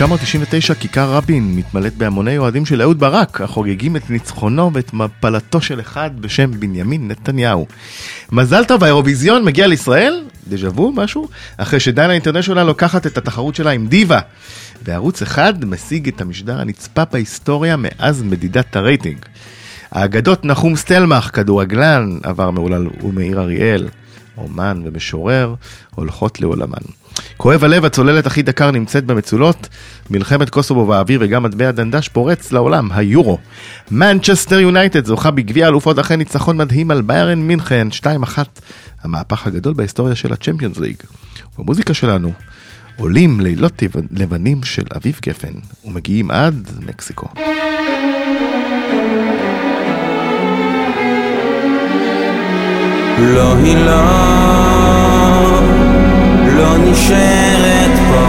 1999 כיכר רבין מתמלאת בהמוני אוהדים של אהוד ברק, החוגגים את ניצחונו ואת מפלתו של אחד בשם בנימין נתניהו. מזל טוב, האירוויזיון מגיע לישראל? דז'ה וו, משהו? אחרי שדנה אינטרנשיונל לוקחת את התחרות שלה עם דיווה. וערוץ אחד משיג את המשדר הנצפה בהיסטוריה מאז מדידת הרייטינג. האגדות נחום סטלמך, כדורגלן, עבר מהולל ומאיר אריאל, אומן ומשורר, הולכות לעולמן. כואב הלב, הצוללת אח"י דקר נמצאת במצולות, מלחמת קוסובו באוויר וגם מטבע חדש פורץ לעולם, היורו. מנצ'סטר יונייטד זוכה בגביע אלופות אחרי ניצחון מדהים על ביירן מינכן, 2-1, המהפך הגדול בהיסטוריה של הצ'מפיונס ליג. במוזיקה שלנו עולים לילות לבנים של אביב גפן, ומגיעים עד מקסיקו. לא, היא לא, נשארת פה.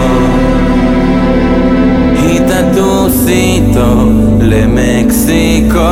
היא תטוס איתו למקסיקו.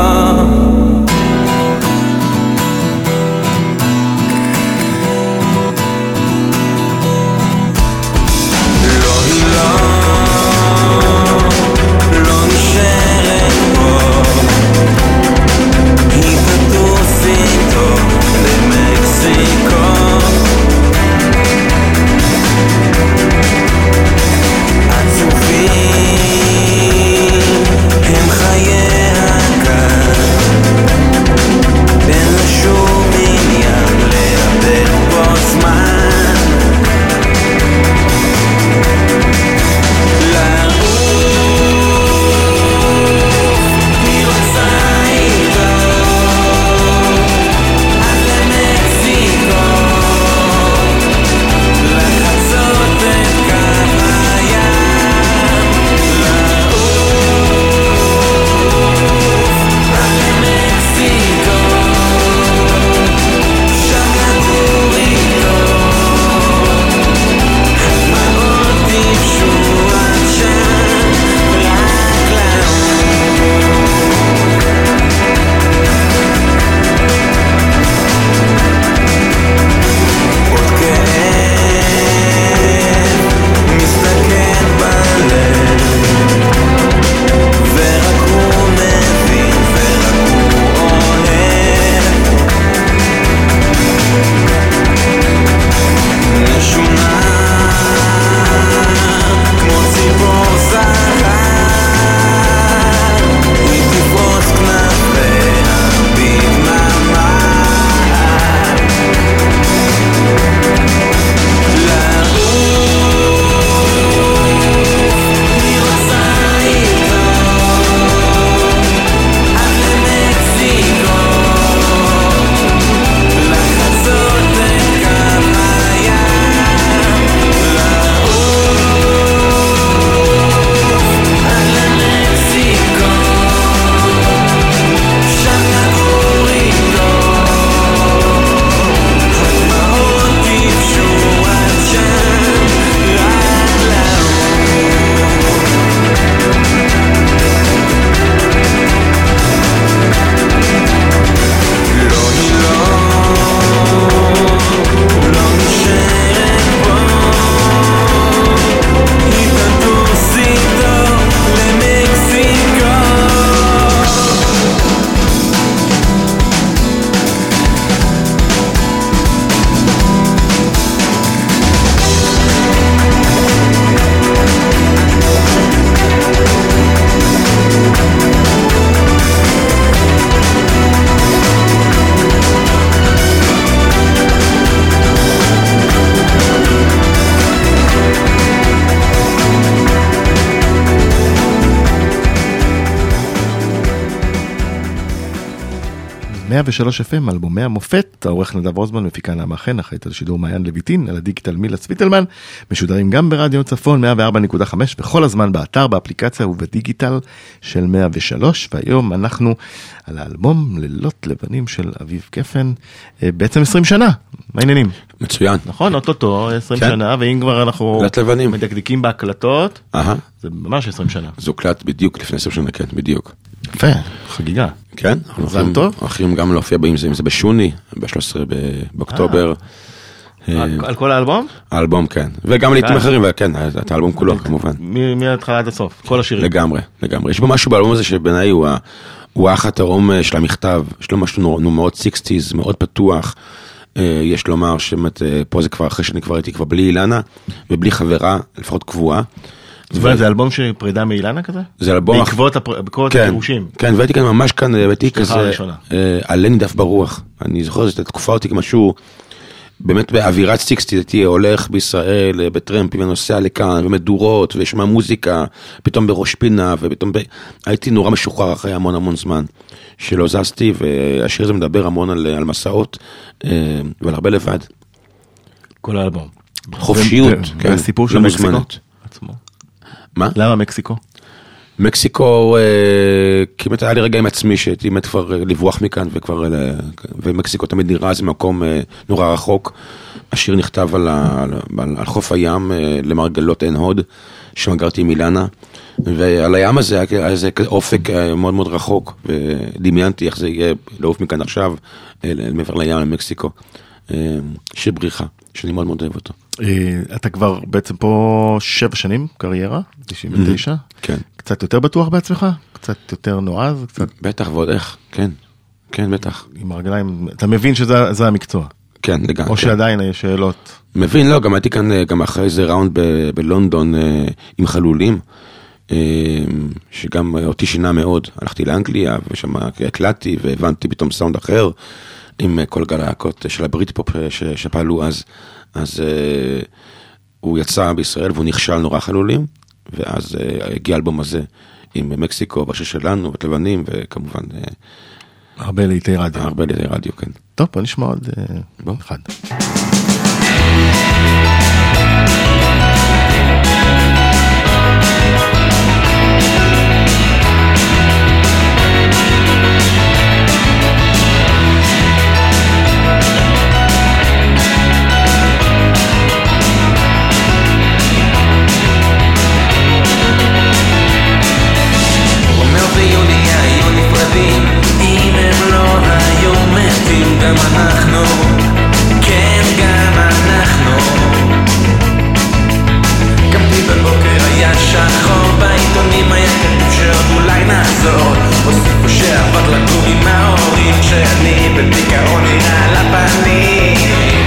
103 FM, אלבומי המופת, העורך נדב רוזמן, מפיקה נעמה חן, אחראית על שידור מעיין לויטין, על הדיגיטל מילה צוויטלמן, משודרים גם ברדיו צפון 104.5, בכל הזמן באתר, באפליקציה ובדיגיטל של 103, והיום אנחנו על האלבום לילות לבנים של אביב גפן, אה, בעצם 20 שנה, מה העניינים? מצוין. נכון, אוטוטו 20 כן. שנה, ואם כבר אנחנו. מדקדקים בהקלטות, אהה, זה ממש 20 שנה. זה הוקלט בדיוק לפני עשר שנה, כן, בדיוק. יפה, חגיגה. כן, מזל טוב. הולכים גם להופיע אם זה, אם זה בשוני, ב-13 באוקטובר. אה, על- על כל האלבום? האלבום, כן. וגם לעיתים אה. אחרים, וכן, את האלבום כולו, כמובן. מההתחלה עד הסוף, כל השירים. לגמרי, לגמרי. יש בו משהו באלבום הזה שבעיניי הוא, האח התאום אה, של המכתב, יש לו משהו מאוד 60's, מאוד פתוח. אה, יש לומר שבאמת אה, פה זה כבר אחרי שאני כבר הייתי כבר בלי אילנה ובלי חברה, לפחות קבועה. זאת אומרת, זה אלבום של פרידה מאילנה כזה? זה אלבום... בעקבות בעקבות כן, הגירושים. כן, והייתי כאן ממש כאן, אה, אשתך כזה. אה, עלה נידף ברוח. אני זוכר שזאת תקופה אותי כמשהו, באמת באווירת סיקסטי, הייתי הולך בישראל אה, בטרמפים ונוסע לכאן, ומדורות, ושומע מוזיקה, פתאום בראש פינה, ופתאום ב... הייתי נורא משוחרר אחרי המון המון זמן שלא זזתי, והשיר הזה מדבר המון על, על מסעות, אה, ועל הרבה לבד. כל האלבום. חופשיות, כן, והסיפור של לא מקסיקו מוזמנת. עצמו. מה? למה מקסיקו? מקסיקו, אה, כמעט היה לי רגע עם עצמי שהייתי מת כבר אה, לברוח מכאן וכבר, אה, ומקסיקו תמיד נראה איזה מקום נורא רחוק. השיר נכתב על, ה, על, על חוף הים למרגלות עין הוד, שם גרתי עם אילנה, ועל הים הזה היה איזה אופק מאוד מאוד רחוק, ודמיינתי איך זה יהיה לעוף מכאן עכשיו, מעבר לים למקסיקו. שיר בריחה, שאני מאוד מאוד אוהב אותו. אה, אתה כבר בעצם פה שבע שנים קריירה, 99. כן. קצת יותר בטוח בעצמך? קצת יותר נועז? קצת בטח ועוד איך, כן, כן בטח, עם הרגליים? אתה מבין שזה זה המקצוע? כן לגמרי. או כן. שעדיין יש שאלות? מבין, לא, גם הייתי כאן אה, גם אחרי איזה ראונד ב- בלונדון אה, עם חלולים, שגם אותי שינה מאוד. הלכתי לאנגליה ושם הקלטתי והבנתי פתאום סאונד אחר, עם אה, כל גל הלהקות של הברית פופ אה, שפעלו אז. אז אה, הוא יצא בישראל והוא נכשל נורא חלולים, ואז אה, הגיע האלבום הזה עם מקסיקו, בשיר שלנו, ואת לבנים, וכמובן אה, הרבה לעיתי רדיו. הרבה לידי רדיו, כן. טוב, בוא נשמע עוד אה, בוא. אחד. גם אנחנו, כן גם אנחנו. קמתי בבוקר היה שחור, בעיתונים היה כתוב שעוד אולי נחזור. הוסיפו שעבר לגור עם ההורים, שאני בדיכאון נראה לפנים.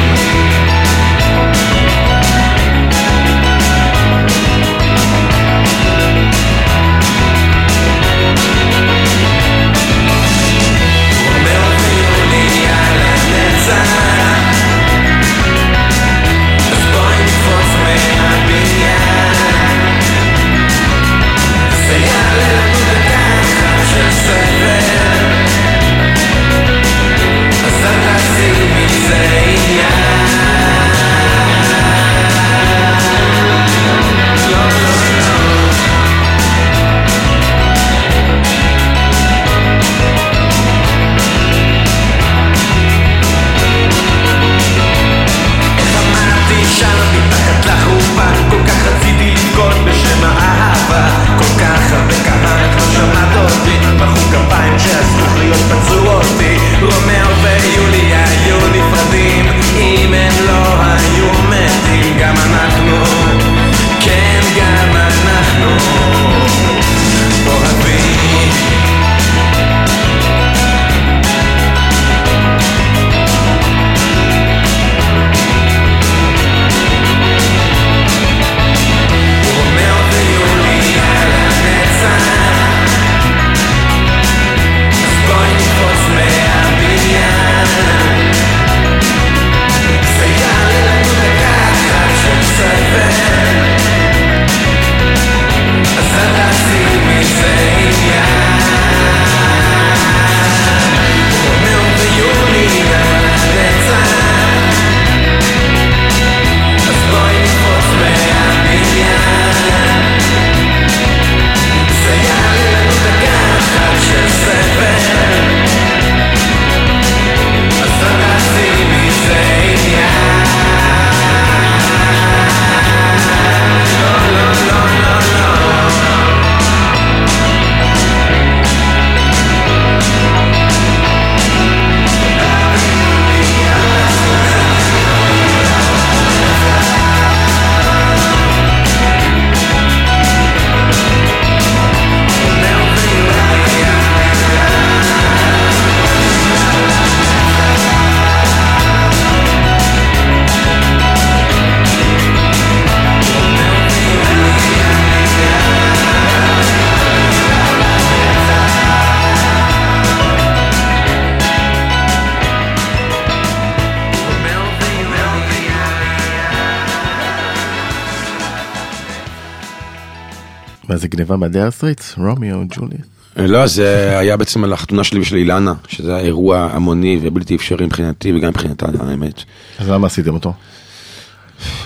גניבה מהדייר סטריטס? רומיו, ג'וליאס. לא, זה היה בעצם על החתונה שלי ושל אילנה, שזה היה אירוע המוני ובלתי אפשרי מבחינתי וגם מבחינתה, האמת. אז למה עשיתם אותו?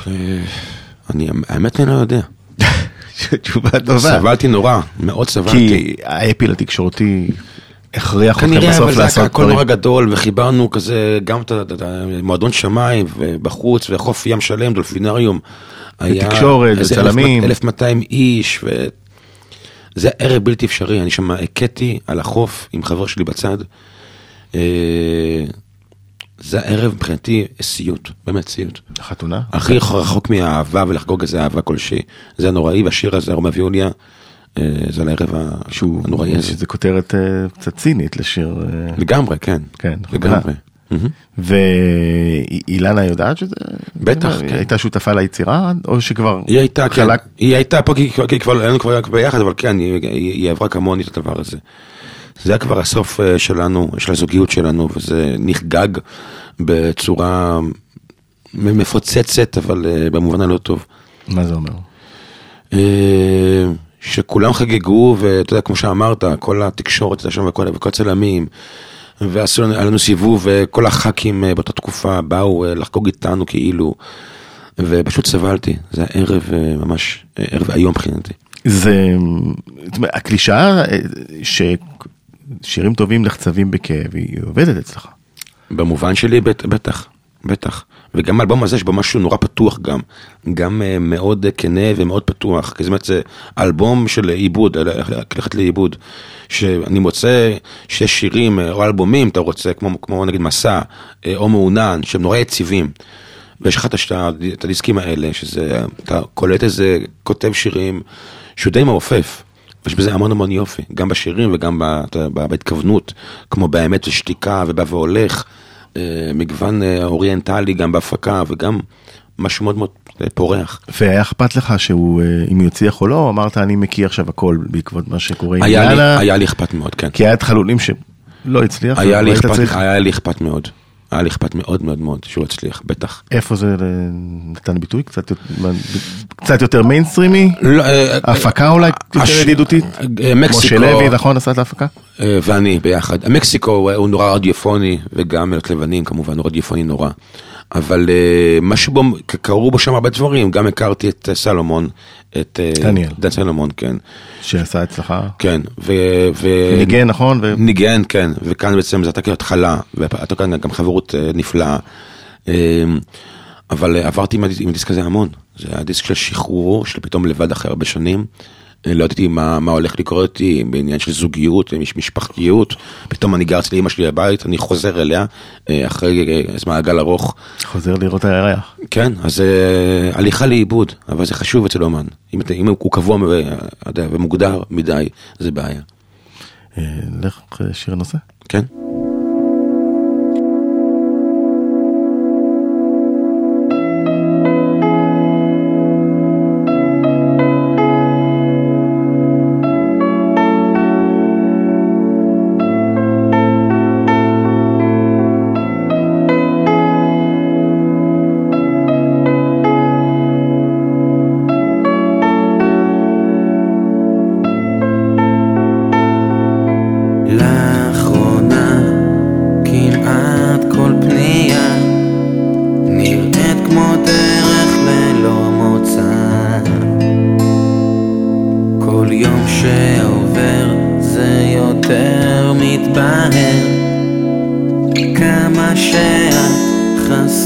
אה, אני, האמת אני לא יודע. תשובה טובה. סבלתי נורא, מאוד סבלתי. כי האפיל התקשורתי הכריח אתכם כנראה, אבל בסוף זה היה לעשות הכל נורא דברים. גדול, וחיברנו כזה גם את ה- את מועדון שמיים, ובחוץ, וחוף ים שלם, דולפינריום. היה ותקשורת, איזה וצלמים. 1200 איש. זה ערב בלתי אפשרי, אני שם הכיתי על החוף עם חבר שלי בצד. אה, זה הערב מבחינתי סיוט, באמת סיוט. חתונה? הכי רחוק מהאהבה ולחגוג איזה אהבה כלשהי. זה נוראי, והשיר הזה, רומא ויוליה, אה, זה על הערב הנוראי הזה. שזה כותרת אה, קצת צינית לשיר. אה, לגמרי, כן. כן, לגמרי. ואילנה יודעת שזה? בטח, היא כן. הייתה שותפה ליצירה או שכבר היא הייתה, כן? היא הייתה פה כי כבר היינו כבר ביחד, אבל כן, היא- היא היא עברה כמוני את הדבר הזה. זה היה כבר הסוף אה, שלנו, של הזוגיות שלנו, וזה נחגג בצורה מפוצצת, אבל אה, במובן הלא טוב. מה זה אומר? אה, שכולם חגגו, ואתה יודע, כמו שאמרת, כל התקשורת הייתה שם וכל הצלמים, ועשו לנו, סיבוב, וכל הח"כים אה, באותה תקופה באו אה, לחגוג איתנו כאילו, ופשוט סבלתי, זה היה ערב אה, ממש, ערב איום מבחינתי. זה זאת אומרת, הקלישאה אה, ששירים טובים נחצבים בכאב היא עובדת אצלך. במובן שלי בט, בטח, בטח. וגם האלבום הזה יש בו משהו נורא פתוח גם, גם אה, מאוד אה, כנה ומאוד פתוח, כי זאת אומרת זה אלבום של עיבוד, אה, ללכת לאיבוד, שאני מוצא שיש שירים או אלבומים, אתה רוצה, כמו, כמו נגיד מסע, או מעונן, שהם נורא יציבים. ויש לך את הדיסקים האלה, שזה, אתה קולט איזה כותב שירים שהוא די מעופף. יש בזה המון המון יופי, גם בשירים וגם בהתכוונות, כמו באמת ושתיקה ובא והולך, מגוון אה, אוריינטלי גם בהפקה וגם משהו מאוד מאוד אה, פורח. והיה אכפת לך שהוא, אה, אם הוא יצליח או לא, אמרת אני מקיא עכשיו הכל בעקבות מה שקורה עם אילנה, היה לי אכפת מאוד, כן. כי היה את חלולים שלא הצליח, היה לי אכפת מאוד. היה לי אכפת מאוד מאוד מאוד שהוא יצליח, בטח. איפה זה אה, נתן ביטוי? קצת יותר- מה, קצת יותר מיינסטרימי? לא, אה, הפקה אולי יותר ידידותית? אה, מקסיקו, משה לוי, נכון, עשה את ההפקה? אה, ואני ביחד. מקסיקו הוא נורא רדיופוני, וגם לילות לבנים כמובן, הוא רדיופוני נורא. אבל אה, משהו בו, קרו בו שם הרבה דברים, גם הכרתי את אה, סלומון, את... אה, דניאל. דן סלומון, כן. שעשה אצלך? כן, ו... ו... ניגן, נכון? ו- ניגן, כן, וכאן בעצם זה הייתה כאילו התחלה, והייתה כאן גם חברות אה, נפלאה. אה, אבל עברתי עם הדיסק הזה המון, זה היה דיסק של שחרור, של פתאום לבד אחרי הרבה שנים. אה, לא ידעתי מה, מה הולך לקרות איתי בעניין של זוגיות, מש- משפחתיות, פתאום אני גר אצל אמא שלי בבית, אני חוזר אליה אה, אחרי אה, איזה מעגל ארוך. חוזר לראות הירח. כן, אז אה, הליכה לאיבוד, אבל זה חשוב אצל אומן. אם, אם הוא קבוע יודע, ומוגדר מדי, זה בעיה. אה, לך אה, שיר נושא. כן?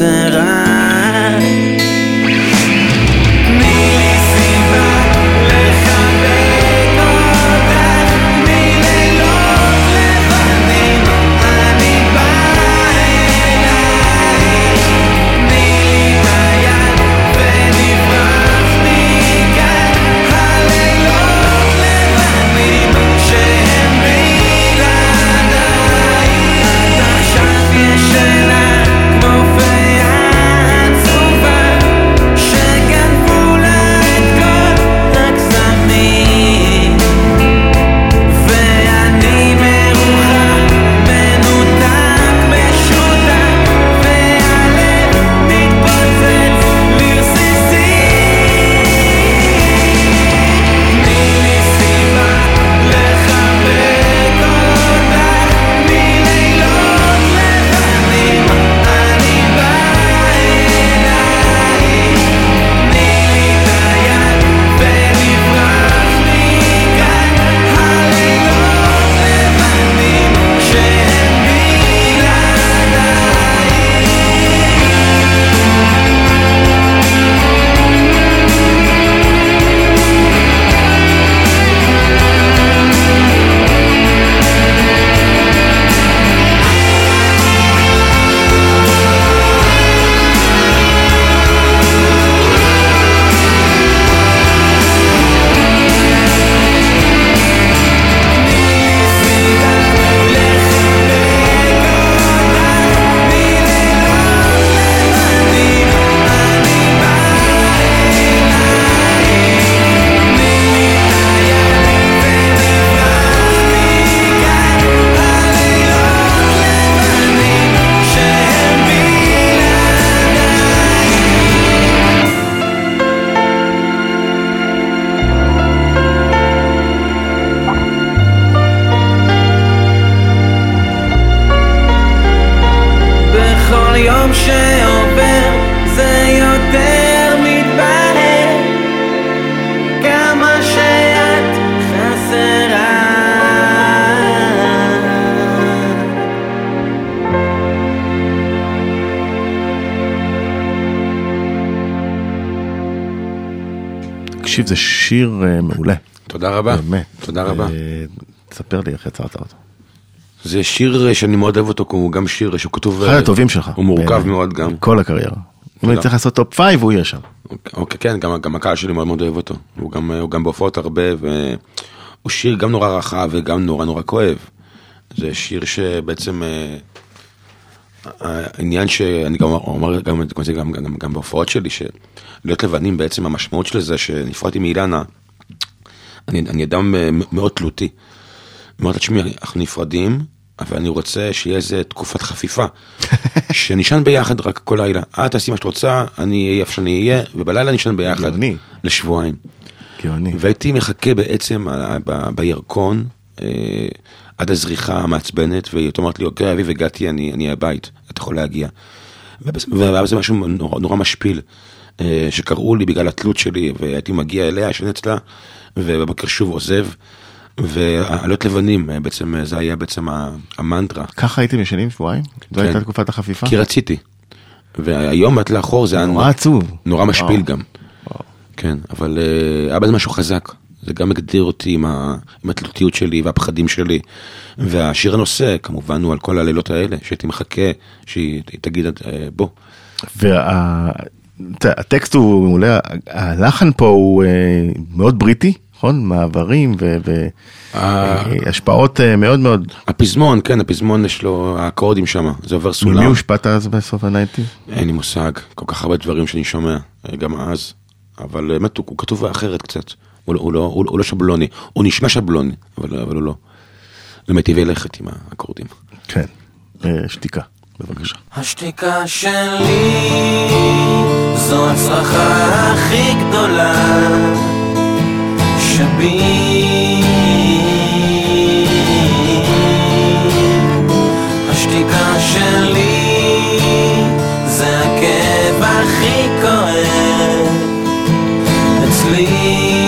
será תקשיב, זה שיר אה, מעולה. תודה רבה. באמת. תודה רבה. אה, תספר לי איך יצרת אותו. זה שיר אה, שאני מאוד אוהב אותו, כי הוא גם שיר שהוא כתוב... אחד הטובים שלך. הוא מורכב. מאוד גם. כל הקריירה. אם אני צריך לעשות top five, הוא יהיה שם. אוקיי, כן, גם, הקהל שלי מאוד מאוד אוהב אותו. הוא גם, בהופעות הרבה, והוא שיר גם נורא רחב וגם נורא נורא כואב. זה שיר שבעצם, העניין שאני גם אומר גם, גם, זה גם, גם, גם בהופעות שלי, שלהיות לבנים בעצם המשמעות של זה שנפרדתי מאילנה, אני, אני אדם אה, מאוד תלותי. אמרתי, תשמעי, אנחנו נפרדים, אבל אני רוצה שיהיה איזה תקופת חפיפה. שנשען ביחד רק כל לילה. את תעשי מה שאת רוצה, אני אהיה איפה שאני אהיה, ובלילה נשען ביחד. גאוני. לשבועיים. גאוני. והייתי מחכה בעצם ה- ב- בירקון אה, עד הזריחה המעצבנת, והיא אומרת לי, אוקיי, אביב, הגעתי, אני אני הבית, אתה יכול להגיע. והיה בזה משהו נורא, נורא משפיל, אה, שקראו לי בגלל התלות שלי, והייתי מגיע אליה, ישן אצלה, ובבוקר שוב עוזב. ועלות לבנים, אה, בעצם אה, זה היה בעצם המנטרה. ככה הייתם ישנים שבועיים? זו כן. הייתה תקופת החפיפה? כי רציתי. והיום את לאחור זה היה נורא עצוב. נורא משפיל. גם. כן, אבל אה, היה בזה משהו חזק. זה גם הגדיר אותי עם, ה... עם התלותיות שלי והפחדים שלי. והשיר הנושא, כמובן, הוא על כל הלילות האלה, שהייתי מחכה שהיא היא תגיד, אה, בוא. והטקסט הוא מעולה, הלחן פה הוא אה, מאוד בריטי, נכון? מעברים אה. והשפעות מאוד מאוד. הפזמון, כן, הפזמון יש לו, האקורדים שם, זה עובר סולם. ממי הושפעת אז בסוף ה nineties? אין לי מושג, כל כך הרבה דברים שאני שומע, אה, גם אז. אבל באמת הוא, כתוב אחרת קצת. הוא, לא- לא, הוא, לא שבלוני, הוא נשמע שבלוני, אבל, הוא לא. זה מיטיבי לכת עם האקורדים. כן. אה, שתיקה, בבקשה. השתיקה שלי זו הצלחה הכי גדולה שבי השתיקה שלי זה הכאב הכי כואב אצלי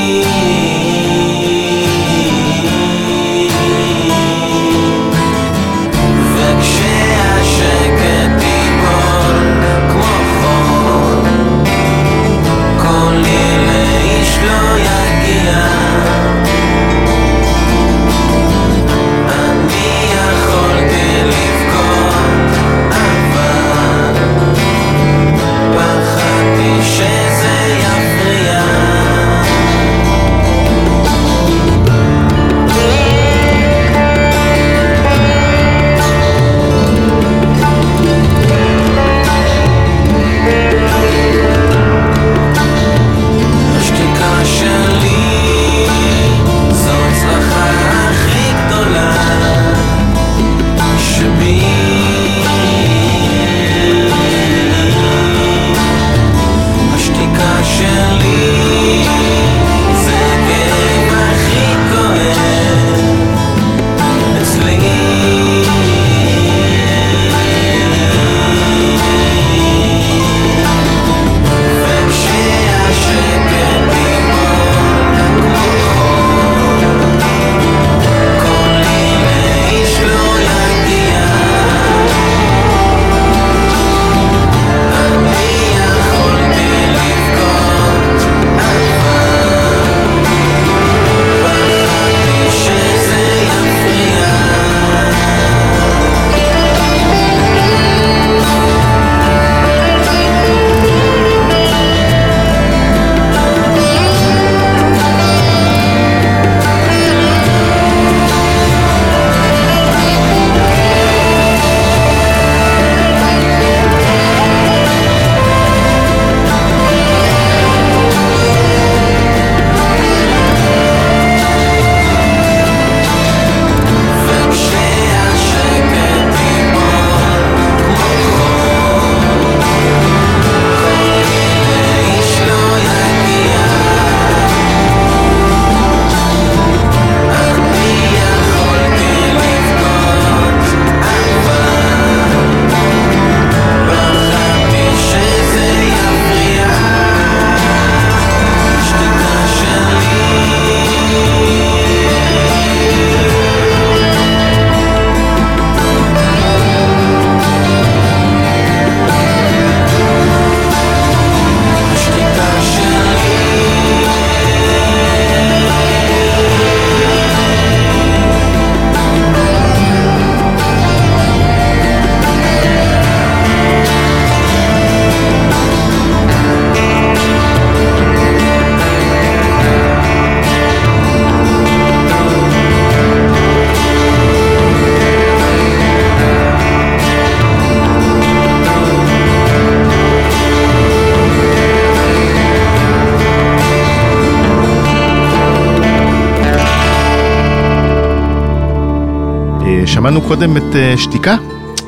קודם את אה, שתיקה,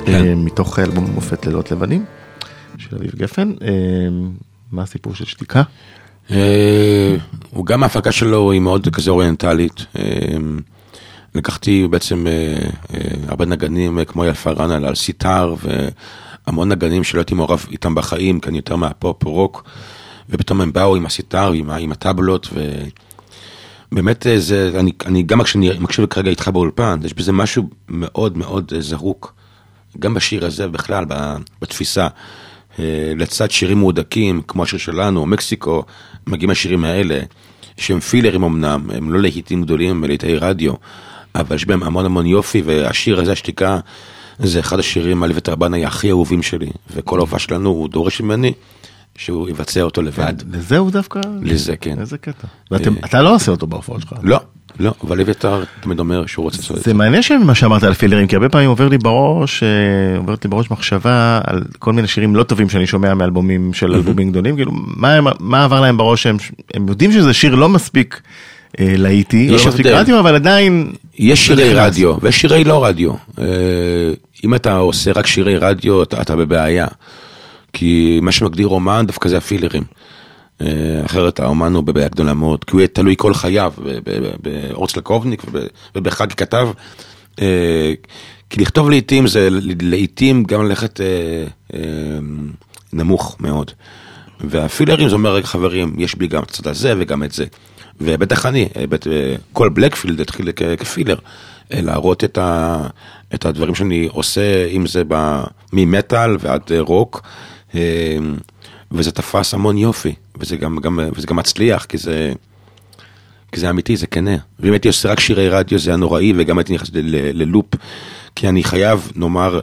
כן. אה, מתוך אלבום מופת לילות לבנים, של אביב גפן. אה, מה הסיפור של שתיקה? הוא גם ההפקה שלו היא מאוד כזה אוריינטלית. לקחתי בעצם הרבה נגנים כמו אייל פארן על סיטאר והמון נגנים שלא הייתי מעורב איתם בחיים, כי אני יותר מהפופ רוק, ופתאום הם באו עם הסיטאר, עם, עם הטבלות, ובאמת אה, זה, אני, אני גם כשאני מקשיב כרגע איתך באולפן, יש בזה משהו מאוד מאוד אה, זרוק, גם בשיר הזה בכלל, בתפיסה. אה, לצד שירים מהודקים, כמו השיר שלנו, מקסיקו, מגיעים השירים האלה, שהם פילרים אמנם, הם לא להיטים גדולים, הם להיטי רדיו, אבל יש בהם המון המון יופי, והשיר הזה, השתיקה, זה אחד השירים, את הרבנאי הכי אהובים שלי, וכל ההופעה שלנו, הוא דורש ממני שהוא יבצע אותו לבד. לזה הוא דווקא? לזה, כן. איזה קטע. ואתה לא עושה אותו בהופעות שלך. לא, לא, אבל אביתר תמיד אומר שהוא רוצה לעשות את זה זה. מעניין שמה שאמרת על פילרים, כי הרבה פעמים עובר לי בראש, אה, עוברת לי בראש מחשבה על כל מיני שירים לא טובים שאני שומע מאלבומים של אלבומים גדולים, כאילו מה עבר להם בראש הם יודעים שזה שיר לא מספיק אה, להיטי, יש לא מספיק. רדיו, אבל עדיין... יש שירי. רדיו ויש שירי לא רדיו. אה, אם אתה עושה רק שירי רדיו, אתה, אתה בבעיה. כי מה שמגדיר אומן דווקא זה הפילרים. אה, אחרת האומן הוא בבעיה גדולה מאוד, כי הוא יהיה תלוי כל חייו באורץ לקובניק וב- ובחג כתב. אה, כי לכתוב לעיתים זה לעיתים גם ללכת אה, נמוך מאוד. והפילרים זה אומר, רגע חברים, יש בי גם את הצד הזה וגם את זה. ובטח אני, אה, כל בלקפילד התחיל כפילר, להראות את, ה, את הדברים שאני עושה, אם זה ממטאל ועד רוק, וזה תפס המון יופי, וזה גם, גם, וזה גם מצליח, כי זה, כי זה אמיתי, זה כנה. ואם הייתי עושה רק שירי רדיו זה היה נוראי, וגם הייתי נכנס ללופ, כי אני חייב, נאמר,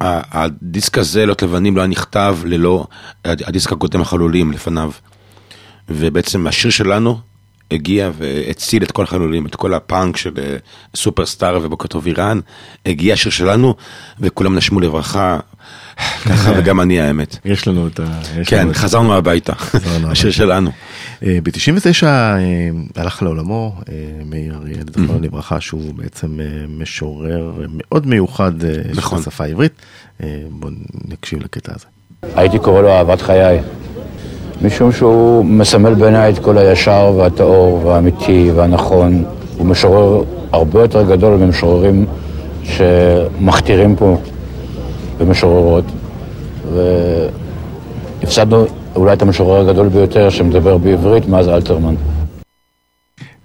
הדיסק הזה, לא לבנים, לא היה נכתב ללא הדיסק הקודם החלולים לפניו. ובעצם השיר שלנו הגיע והציל את כל החלולים, את כל הפאנק של אה, סופרסטאר ובוקר טוב איראן, הגיע השיר שלנו, וכולם נשמו לברכה, ככה וגם אני האמת. יש לנו את ה... יש כן, חזרנו הביתה, השיר. שלנו. ב-99 הלך לעולמו אה, מאיר אריאל, זכרונו לברכה, שהוא בעצם אה, משורר מאוד מיוחד אה, של נכון. השפה העברית. אה, בואו נקשיב לקטע הזה. הייתי קורא לו אהבת חיי, משום שהוא מסמל בעיניי את כל הישר והטהור והאמיתי והנכון. הוא משורר הרבה יותר גדול ממשוררים שמכתירים פה במשוררות, והפסדנו אולי את המשורר הגדול ביותר שמדבר בעברית מאז אלתרמן.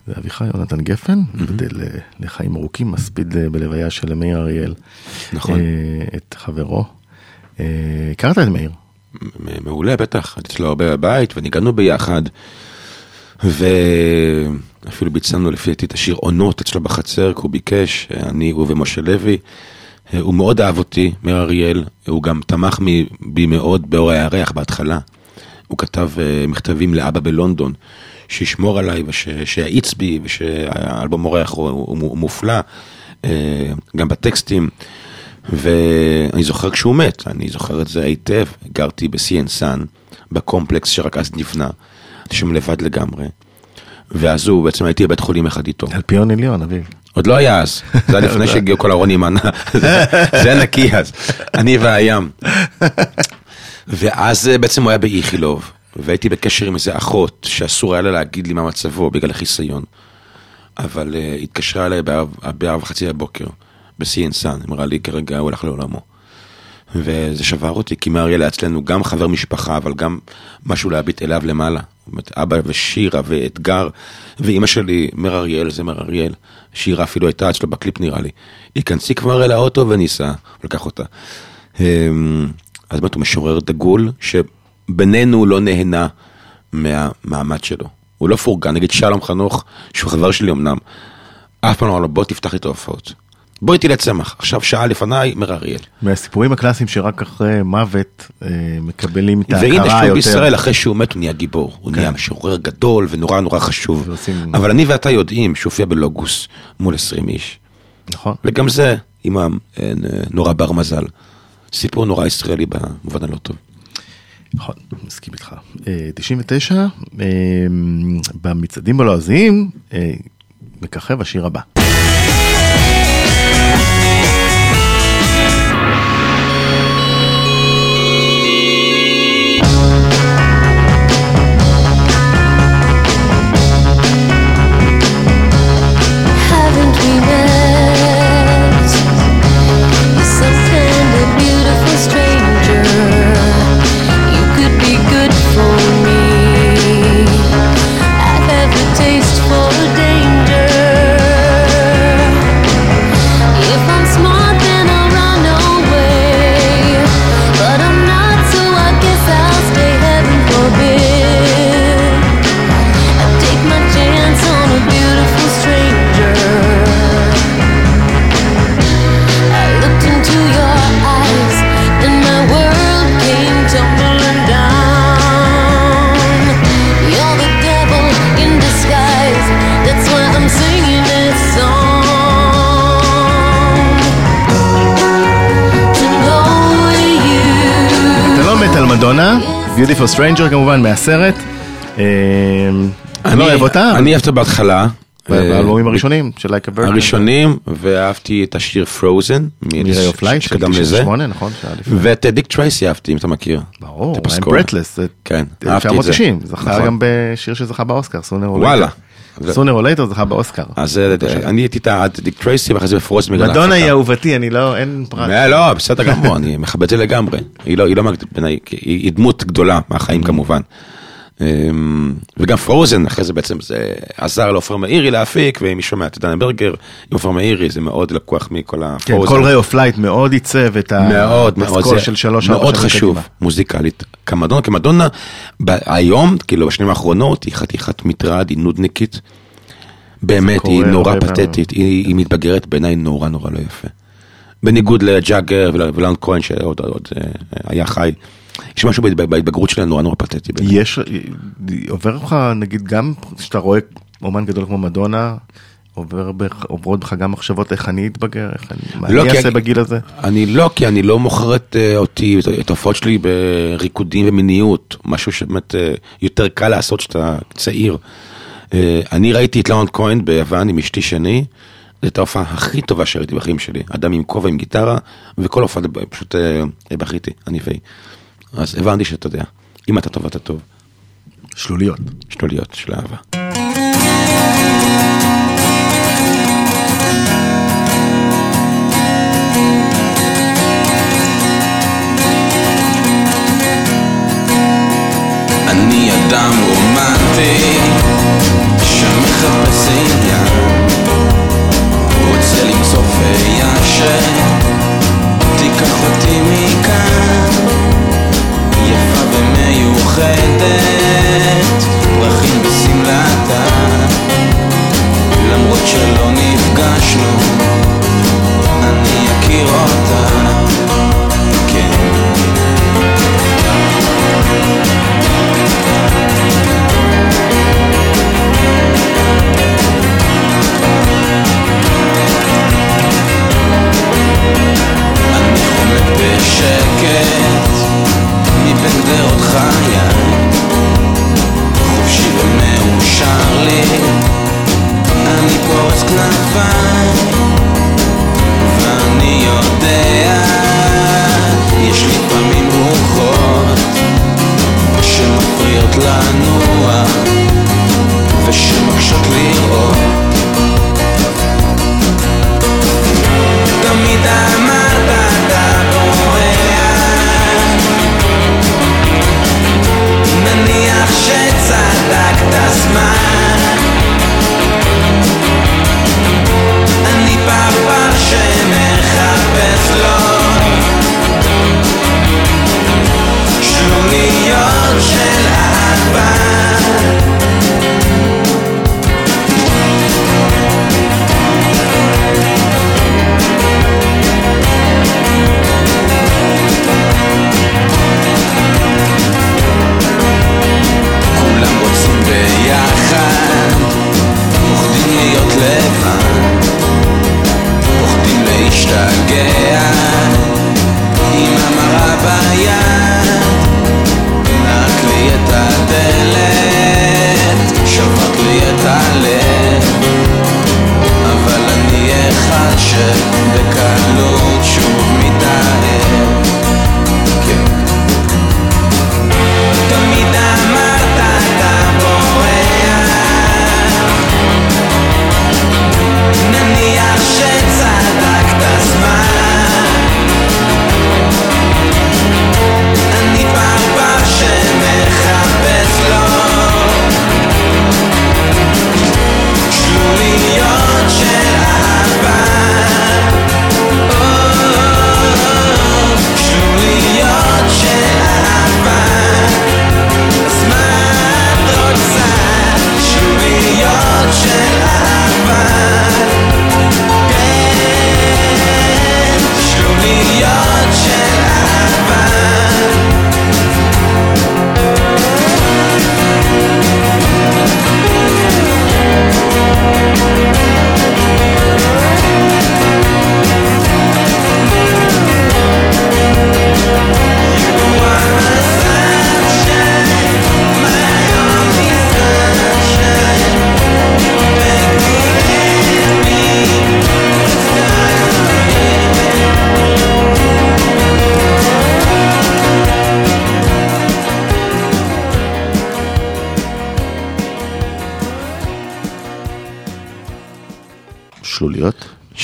זה אביחי יונתן גפן, בדל אה, לחיים ארוכים, מספיד אה, בלוויה של מאיר אריאל. נכון. אה, את חברו. הכרת את מאיר? מעולה, בטח, הייתי אצלו הרבה בבית וניגענו ביחד. ואפילו ביצענו לפי דעתי את השיר עונות אצלו בחצר, כי הוא ביקש, אני, הוא ומשה לוי. הוא מאוד אהב אותי, מאיר אריאל, הוא גם תמך בי מאוד באור הירח בהתחלה. הוא כתב אה, מכתבים לאבא בלונדון, שישמור עליי ושיאיץ בי, ושהאלבום אורח הוא, הוא, הוא מופלא, אה, גם בטקסטים. ואני זוכר כשהוא מת, אני זוכר את זה היטב, גרתי בסי.אן.סאן, בקומפלקס שרק אז נבנה, שם לבד לגמרי. ואז הוא, בעצם הייתי בבית חולים אחד איתו. אלפיון עליון, אביב. עוד לא היה אז, זה היה לפני שהגיעו כל ענה, זה היה נקי אז, אני והים. ואז אה, בעצם הוא היה באיכילוב, והייתי בקשר עם איזה אחות שאסור היה לה להגיד לי מה מצבו בגלל החיסיון. אבל uh, התקשרה אליי בארבע וחצי בבוקר, בסי.אן.סאן, אמרה לי כרגע הוא הלך לעולמו. וזה שבר אותי, כי מאריאל היה אצלנו גם חבר משפחה, אבל גם משהו להביט אליו למעלה. אומרת, אבא ושירה ואתגר, ואימא שלי, מר אריאל זה מר אריאל. שירה אפילו הייתה אצלו בקליפ נראה לי. היכנסי כבר אל האוטו וניסע, לקח אותה. אמ, אז באמת הוא משורר דגול, שבינינו לא נהנה מהמעמד שלו. הוא לא פורגן, נגיד שלום חנוך, שהוא חבר שלי אמנם, אף פעם לא אמר לו בוא תפתח לי את ההופעות. בוא איתי לצמח, עכשיו שעה לפניי, מר אריאל. מהסיפורים הקלאסיים שרק אחרי מוות אה, מקבלים את והנה ההכרה יותר. בישראל, אחרי שהוא מת הוא נהיה גיבור. הוא כן. נהיה משורר גדול ונורא נורא חשוב. ועושים- אבל אני ואתה יודעים שהוא הופיע בלוגוס מול 20 איש. נכון. וגם זה עם הנורא בר מזל. סיפור נורא ישראלי במובן הלא טוב. נכון, מסכים איתך. אה, 99, אה, במצעדים הלועזיים, אה, מככב השיר הבא. Stranger כמובן מהסרט. אה, אני לא אוהב אותה, אני אהבתי בהתחלה. אה, באלבומים הראשונים של לייקה ברקמן. הראשונים, ואהבתי את השיר פרוזן. of Light של שקדם לזה. 98, נכון? ואת דיק טרייסי אהבתי, אם אתה מכיר. ברור, I'm. Breathless, כן, אהבתי את זה. 1990, זכה נכון. גם בשיר שזכה באוסקר, סונר וואלה. סונר או לייטר זכה באוסקר. אז אה, אני הייתי איתה עד דיק טרייסי, ואחרי זה בפרוזן בגלל מדונה היא. אהובתי, אני לא, אין פרט. אה, לא, בסדר גמור, אני מכבד את זה לגמרי. היא לא, היא לא, היא דמות גדולה מהחיים כמובן. אמ, וגם Frozen, אחרי זה בעצם זה עזר לעופר מאירי להפיק, ואם מי שומע את דנה ברגר, עם עופר מאירי זה מאוד לקוח מכל כן, ה Frozen. כל Ray of Light מאוד עיצב את מאוד מאוד, זה של שלוש ארבע מאוד שנים חשוב, קדימה. מוזיקלית. כמדונה, כמדונה, היום, כאילו בשנים האחרונות, היא חתיכת מטרד, היא נודניקית. באמת, היא נורא פתטית, היא, היא מתבגרת בעיניי נורא נורא לא יפה. בניגוד לג'אגר ול- ולאון כהן שעוד עוד, אה, היה חי. יש משהו בהתב- בהתבגרות שלהם נורא נורא פתטי. יש, עובר לך נגיד גם כשאתה רואה אומן גדול כמו מדונה, עובר בך- עוברות בך גם מחשבות איך אני אתבגר, איך אני, מה לא, אני אעשה אני- בגיל הזה? אני לא, כי אני לא מוכר את אה, אותי, את- ההופעות שלי בריקודים ומיניות, משהו שבאמת אה, יותר קל לעשות כשאתה צעיר. אה, אני ראיתי את לאון כהן ביוון עם אשתי שני, זו הייתה ההופעה הכי טובה שראיתי בחיים שלי. אדם עם כובע, עם גיטרה, וכל הופעה פשוט בכיתי, אני והיא. אז הבנתי שאתה יודע, אם אתה טוב אתה טוב, שלוליות. שלוליות של אהבה. אני אדם רומנטי שמחפש עניין רוצה למצוא פייה שתיקח אותי מכאן יפה ומיוחדת. פרחים בשמלתה. למרות שלא נפגשנו אני אכיר אותה. כן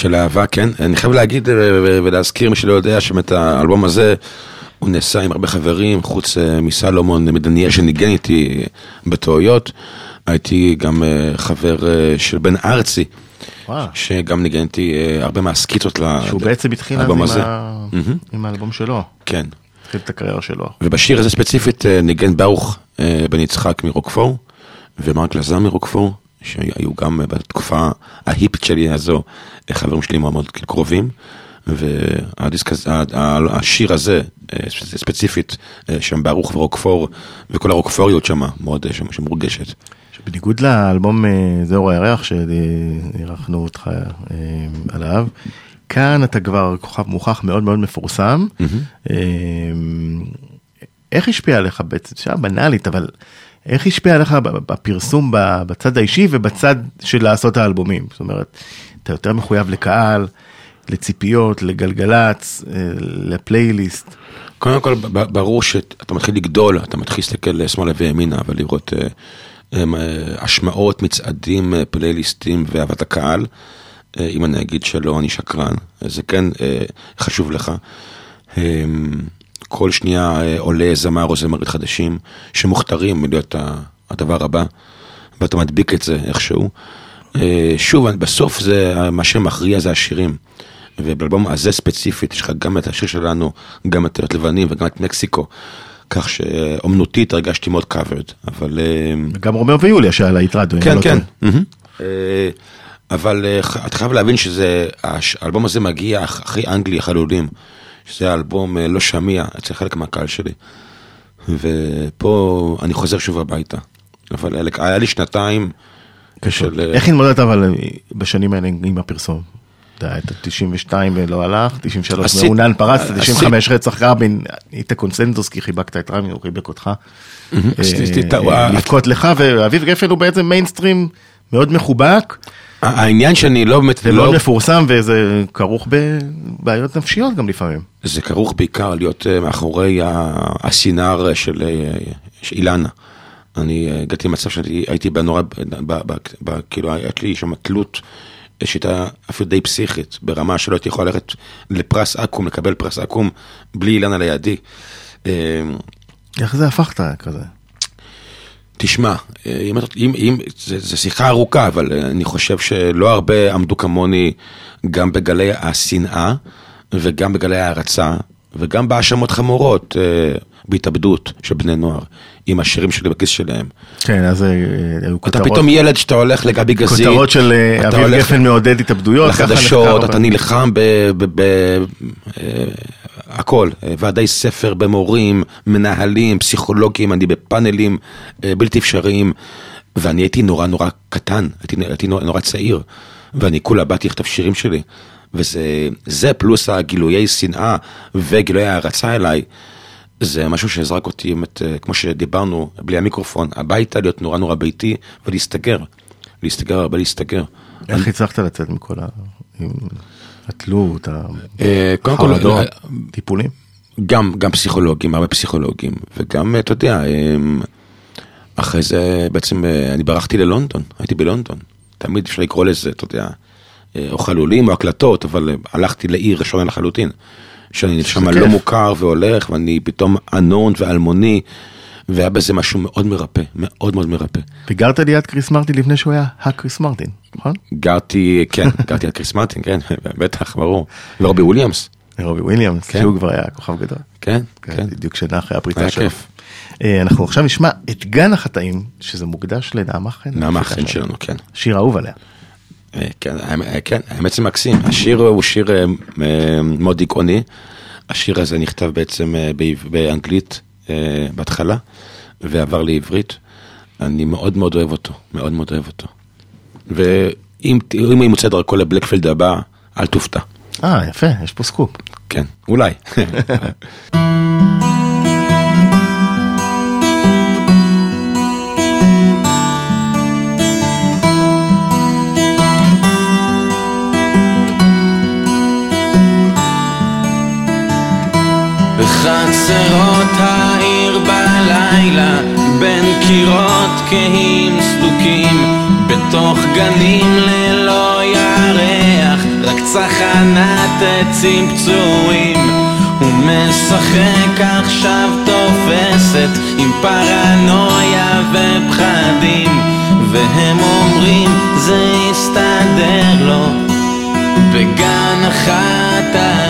של אהבה, כן. אני חייב להגיד אה, ולהזכיר, מי שלא יודע, שבאמת האלבום הזה, הוא נעשה עם הרבה חברים, חוץ אה, מסלומון מדניאל שניגן איתי בטעויות. הייתי גם אה, חבר אה, של בן ארצי, וואו. שגם ניגן איתי אה, הרבה מהסקיצות שהוא בעצם התחיל אז לאלבום עם, הזה. ה... מהמם. עם האלבום שלו, כן. התחיל את הקריירה שלו. ובשיר הזה ספציפית אה, ניגן ברוך אה, בן יצחק מרוקפור, ומרק לזר מרוקפור, שהיו גם אה, בתקופה ההיפית שלי הזו, אה, חברים שלי מאוד מאוד קרובים. והדיסק הזה, השיר הזה, אה, ספציפית, שם ברוך ורוקפור, וכל הרוקפוריות שם, מאוד שם, שמורגשת. שבניגוד לאלבום אה, זהו הירח שאירחנו אותך עליו, כאן אתה כבר כוכב מוכח מאוד מאוד מפורסם. אה, איך השפיע עליך בעצם, שאלה בנאלית, אבל איך השפיע עליך בפרסום בצד האישי ובצד של לעשות האלבומים? זאת אומרת, אתה יותר מחויב לקהל, לציפיות, לגלגלצ, אה, לפלייליסט. קודם כל, ברור שאתה מתחיל לגדול, אתה מתחיל להסתכל שמאלה וימינה, ולראות אה, אה, השמעות, מצעדים, פלייליסטים ואהבת הקהל. אם אני אגיד שלא, אני שקרן. זה כן חשוב לך. כל שנייה אה, עולה זמר או זמרית חדשים שמוכתרים להיות הדבר הבא, ואתה מדביק את זה איכשהו. אה, שוב, בסוף זה, מה שמכריע זה השירים. ובאלבום הזה ספציפית, יש לך גם את השיר שלנו, גם את לילות לבנים וגם את מקסיקו. כך שאומנותית הרגשתי מאוד covered, אבל... אה, גם רומיאו ויוליה שעלה לרדיו. אם כן, לא כן. אבל אתה חייב להבין שזה, האלבום הזה מגיע אח- אחרי אנגלי החלולים, שזה אלבום אה, לא שמיע אצל חלק מהקהל שלי. ופה אני חוזר שוב הביתה. אבל אלה- היה לי שנתיים של... אה, איך התמודדת אבל בשנים האלה עם הפרסום? אתה יודע, את ה-92 לא הלך, 93 עשית- מעונן פרצת, עשית- 95 רצח רבין, היית קונסנזוס כי חיבקת את רמי, הוא חיבק אותך. עשיתי את ה- אה, לבכות לך, ואביב גפן הוא בעצם מיינסטרים מאוד מחובק, העניין שאני לא באמת... ומאוד לא- מפורסם, וזה כרוך בבעיות נפשיות גם לפעמים. זה כרוך בעיקר להיות אה, מאחורי הסינר של אה, אילנה. אני אה, הגעתי למצב שהייתי בנורא, כאילו, הייתה לי שם תלות שהייתה אפילו די פסיכית, ברמה שלא הייתי יכול ללכת לפרס אקו"ם, לקבל פרס אקו"ם, בלי אילנה לידי. איך זה הפכת כזה? תשמע, אה, אם, אתה- אם, אם, זה, זה שיחה ארוכה, אבל אה, אני חושב שלא הרבה עמדו כמוני גם בגלי השנאה וגם בגלי ההערצה וגם בהאשמות חמורות אה, בהתאבדות של בני נוער, עם השירים שלי בכיס שלהם. כן, אז אה, היו אתה כותרות. פתאום ילד שאתה הולך לגבי גזית. כותרות של אתה אביב גפן מעודד התאבדויות. לחדשות, אתה ב- נלחם ב... ב, ב אה, הכל, אה, ועדי ספר במורים, מנהלים, פסיכולוגים, אני בפאנלים אה, בלתי אפשריים, ואני הייתי נורא נורא קטן, הייתי, הייתי נורא, נורא צעיר, ואני כולה באתי לכתוב שירים שלי, וזה זה פלוס הגילויי שנאה וגילויי הערצה אליי. זה משהו שהזרק אותי, באמת, אה, כמו שדיברנו, בלי המיקרופון, הביתה, להיות נורא נורא ביתי ולהסתגר. להסתגר, הרבה להסתגר. איך הצלחת לצאת מכל ה... התלות, אה, החרדות, אה, טיפולים? גם, גם פסיכולוגים, הרבה פסיכולוגים, וגם, אתה יודע, אמ, אחרי זה בעצם אה, אני ברחתי ללונדון, הייתי בלונדון. תמיד אפשר לקרוא לזה, אתה יודע, אה, או חלולים או הקלטות, אבל אה, הלכתי לעיר שונה לחלוטין, שאני שם. לא מוכר והולך, ואני פתאום אנון ואלמוני, והיה בזה משהו מאוד מרפא, מאוד מאוד מרפא. וגרת ליד קריס מרטין לפני שהוא היה הקריס מרטין, נכון? גרתי, כן, גרתי על קריס מרטין, כן, בטח, ברור. ורובי וויליאמס, רובי וויליאמס, כן. שהוא כבר היה כוכב גדול. כן, כן, כן. בדיוק שנה אחרי הפריצה היה שלו. כיף. אה, אנחנו עכשיו נשמע את גן החטאים, שזה מוקדש לנעמה חן. נעמה חן שלנו, כן. שיר אהוב עליה. אה, כן, האמת- אה, כן, האמת זה מקסים. השיר הוא שיר מאוד דיכאוני. השיר הזה נכתב בעצם באנגלית אה, בהתחלה, ועבר לעברית. אני מאוד מאוד אוהב אותו, מאוד מאוד אוהב אותו. ואם אם הוא ימוצא דרכו לבלקפילד הבא, אל תופתע. אה, יפה, יש פה סקופ. כן, אולי. בחצרות העיר בלילה, בין קירות כהים סדוקים, בתוך גנים ללא ירח. צחנת עצים פצועים הוא משחק עכשיו תופסת עם פרנויה ופחדים והם אומרים זה יסתדר לו בגן החטאים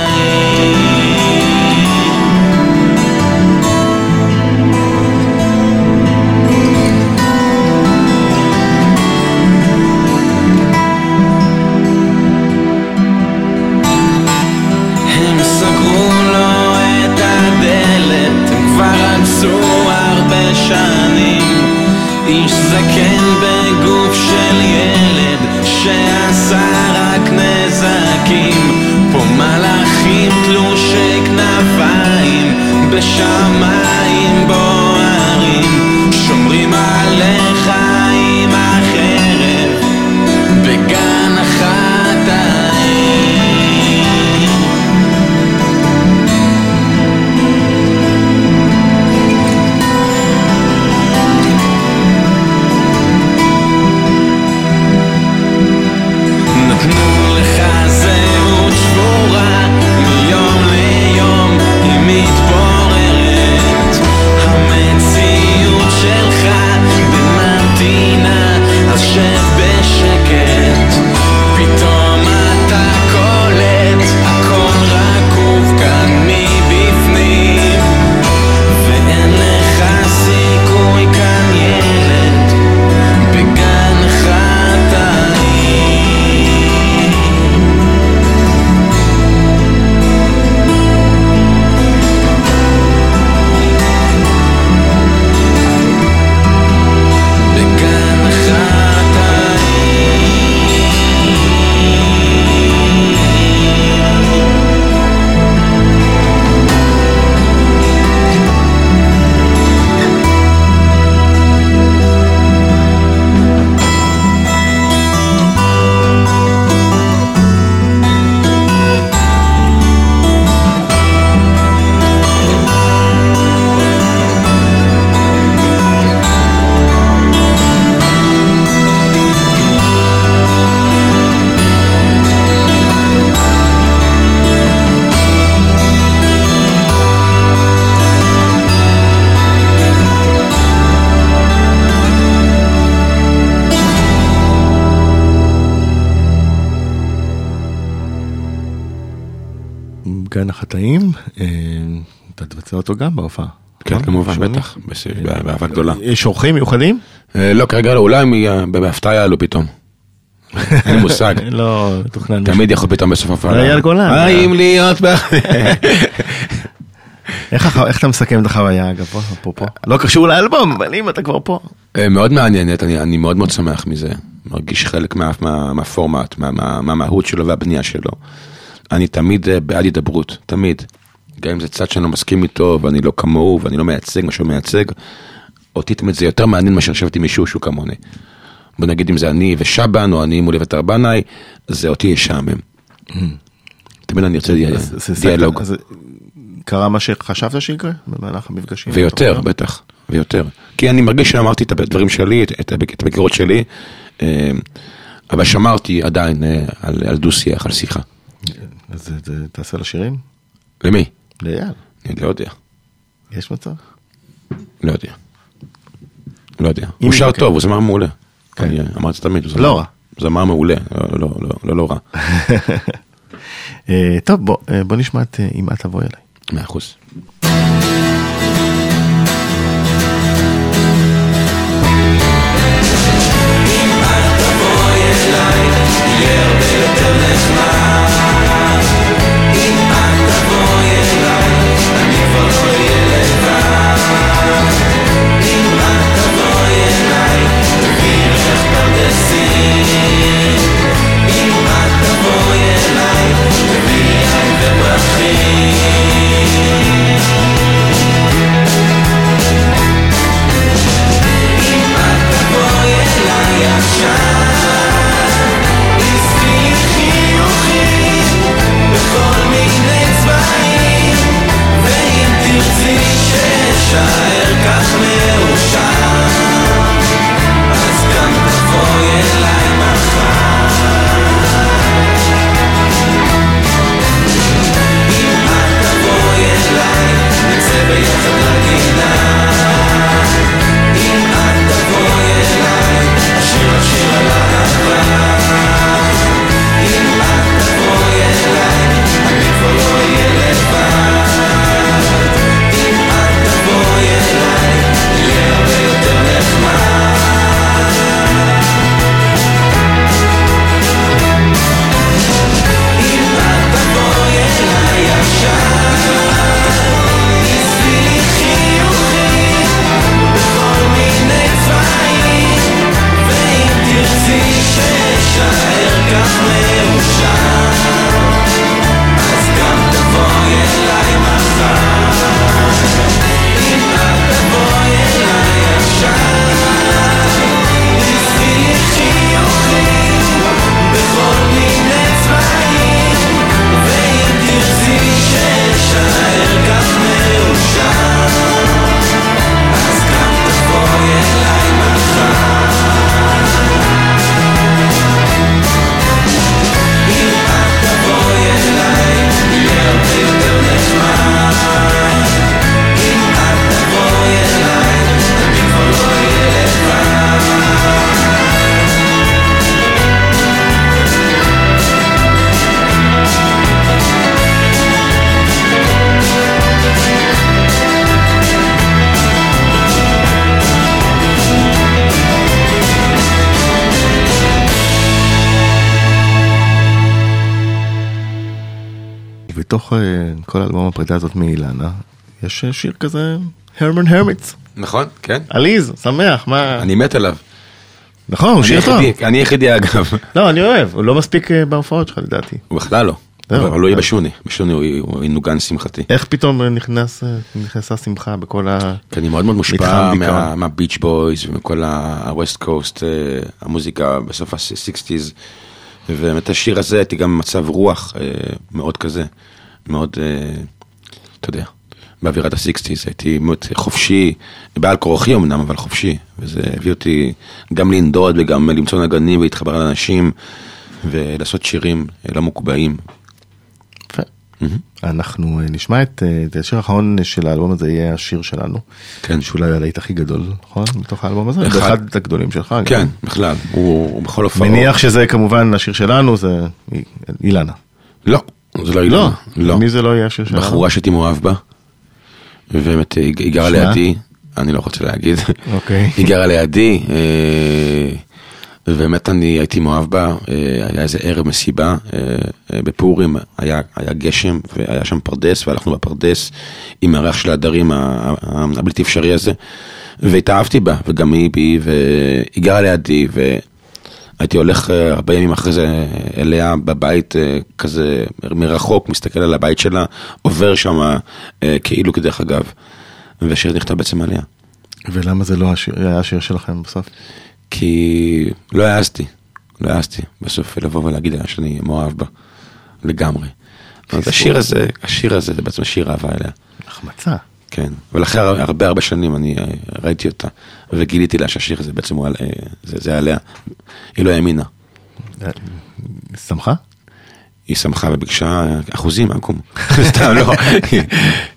אותו גם בהופעה. כן, נכון? כמובן? בטח, באהבה גדולה. יש אורחים מיוחדים? אה, לא, כרגע לא, אולי יהיה- בהפתעה יעלו פתאום. אין לי מושג. לא, תוכנן. תמיד יכול פתאום בסוף הפעלה. אייל גולן. האם להיות ב... איך אתה מסכם את החוויה אגב, פה, אפרופו? לא קשור לאלבום, אבל אם אתה כבר פה. אה, מאוד מעניינת, אני, מאוד מאוד שמח מזה. מרגיש חלק מה, מה, מהפורמט, מה, מה, מהמהות שלו והבנייה שלו. אני תמיד אה, בעד הידברות, תמיד. גם אם זה צד שאני לא מסכים איתו, ואני לא כמוהו, ואני לא מייצג מה שהוא מייצג, אותי תמיד זה יותר מעניין מאשר לשבת עם מישהו שהוא כמוני. בוא נגיד אם זה אני ושבן, או אני מול אביתר בנאי, זה אותי ישעמם. תמיד אני רוצה דיאלוג. קרה מה שחשבת שיקרה במהלך המפגשים? ויותר? בטח, ויותר. כי אני מרגיש שאמרתי את הדברים שלי, את, הביקורת שלי, אה, אבל שמרתי עדיין אה, על, דו-שיח, על שיחה. אז תעשה לשירים? למי? לאייל, אני לא יודע, יש מצב? לא יודע. לא יודע. הוא שר. טוב, הוא זמר מעולה. כן. אני אמרתי תמיד, הוא לא רע. זמר מעולה, לא, לא, לא, לא, לא רע. אה, טוב, בוא, אה, בוא נשמע את אה, אם את תבואי אליי. מאה אחוז. אם תישאר כך מאושר אז גם תבואי אליי מחר. אם את תבואי אליי נצא ביחד. הפרידה הזאת מאילנה, יש אה, שיר כזה, הרמן הרמיץ, נכון, כן. עליז, שמח, מה... אני מת עליו. נכון, הוא שיר טוב. אני היחידי אגב. לא, אני אוהב, הוא לא מספיק אה, בהופעות שלך לדעתי. הוא בכלל לא. אבל הוא יהיה בשוני. בשוני הוא- ינוגן שמחתי. איך פתאום אה, נכנס, אה, נכנסה שמחה בכל ה... כי אני מאוד מאוד מושפע. מהביץ' בויז ומכל ה-West Coast, אה, המוזיקה בסוף ה-60's. ובאמת השיר הזה הייתי גם במצב רוח אה, מאוד כזה, מאוד, אה, אתה יודע, באווירת ה-60's הייתי מאוד חופשי, בעל כורחי אמנם, אבל חופשי. וזה הביא אותי גם לנדוד וגם למצוא נגנים ולהתחבר לאנשים ולעשות שירים אה, לא מקובעים. יפה. אנחנו אה, נשמע את, אה, את השיר האחרון של האלבום הזה יהיה השיר שלנו. כן. שאולי הלהיט הכי גדול, נכון? בתוך האלבום הזה? אחד. אחד הגדולים שלך. גם. כן, בכלל, הוא הוא בכל אופן... מניח שזה כמובן השיר שלנו זה אילנה. לא, זה לא לא, אילנה. לא. מי זה לא יהיה השיר שלנו? בחורה שהייתי מאוהב בה, ובאמת היא היא גרה? לידי, אני לא רוצה להגיד, אוקיי. היא גרה לידי, אה, ובאמת אני הייתי מאוהב בה, אה, היה איזה ערב מסיבה אה, אה, בפורים, היה היה גשם והיה שם פרדס, והלכנו בפרדס עם הריח של ההדרים ה- ה- הבלתי אפשרי הזה, והתאהבתי בה, וגם היא בי, והיא גרה לידי, ו... הייתי הולך אה, הרבה ימים אחרי זה אליה בבית אה, כזה מרחוק, מסתכל על הבית שלה, עובר שם כאילו כדרך אגב, והשיר נכתב בעצם עליה. ולמה זה לא השיר, היה השיר שלכם בסוף? כי לא העזתי, לא העזתי בסוף לבוא ולהגיד לה שאני מאוהב בה, לגמרי. אז השיר הזה, השיר הזה זה בעצם שיר אהבה אליה, החמצה. כן. הר- הרבה הרבה שנים אני אה, ראיתי אותה, וגיליתי לה שהשיר הזה בעצם הוא על- אה, זה זה עליה, היא לא האמינה. אה, שמחה? היא שמחה וביקשה אחוזים מהקום. סתם לא,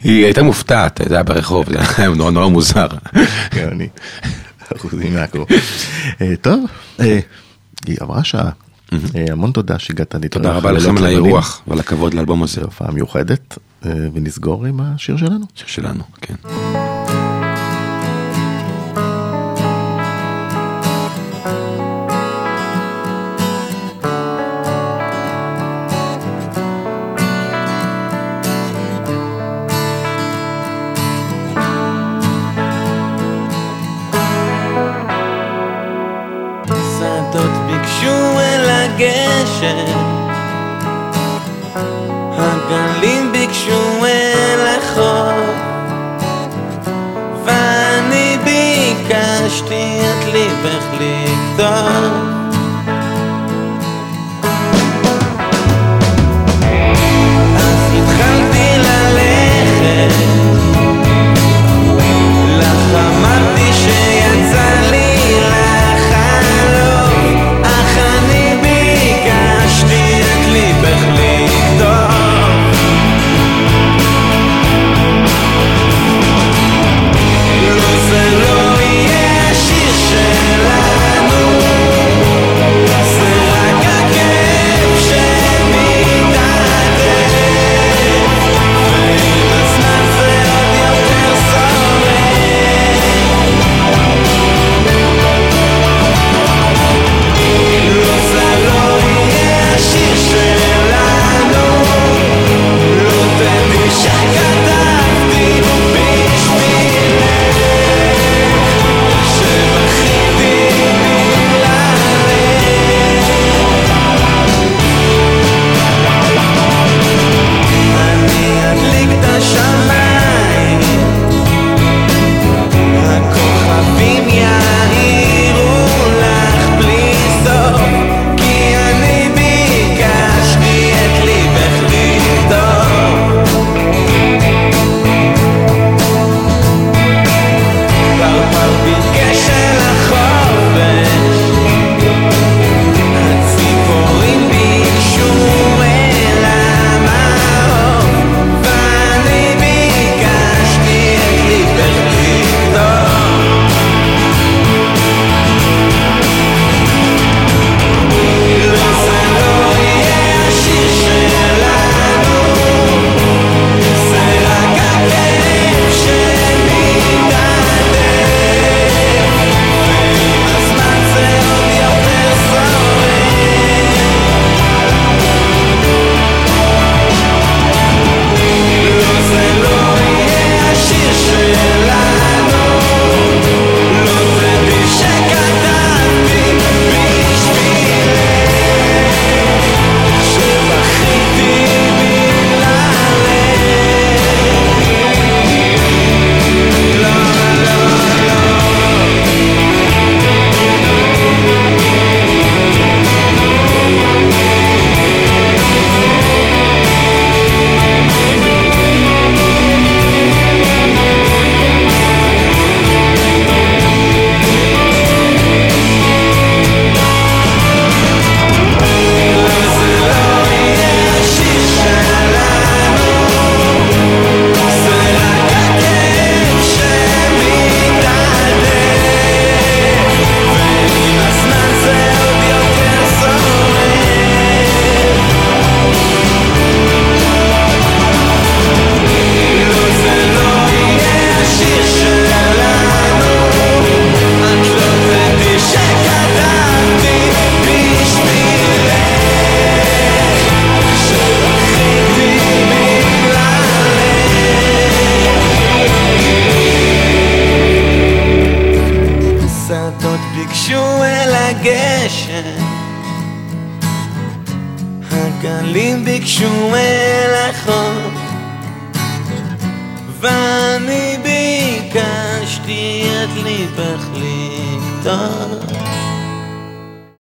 היא- הייתה מופתעת, זה היה ברחוב, זה היה נורא נורא מוזר. כן, אני. אחוזים מהקרוב. אה, טוב, היא עברה שעה. המון תודה שהגעת להתארח. תודה רבה לכם על. האירוח ועל הכבוד לאלבום הזה, זו הופעה מיוחדת, ונסגור עם השיר שלנו. שיר שלנו, כן. שדות ביקשו אל הגשם שטייט ליבך ליקטן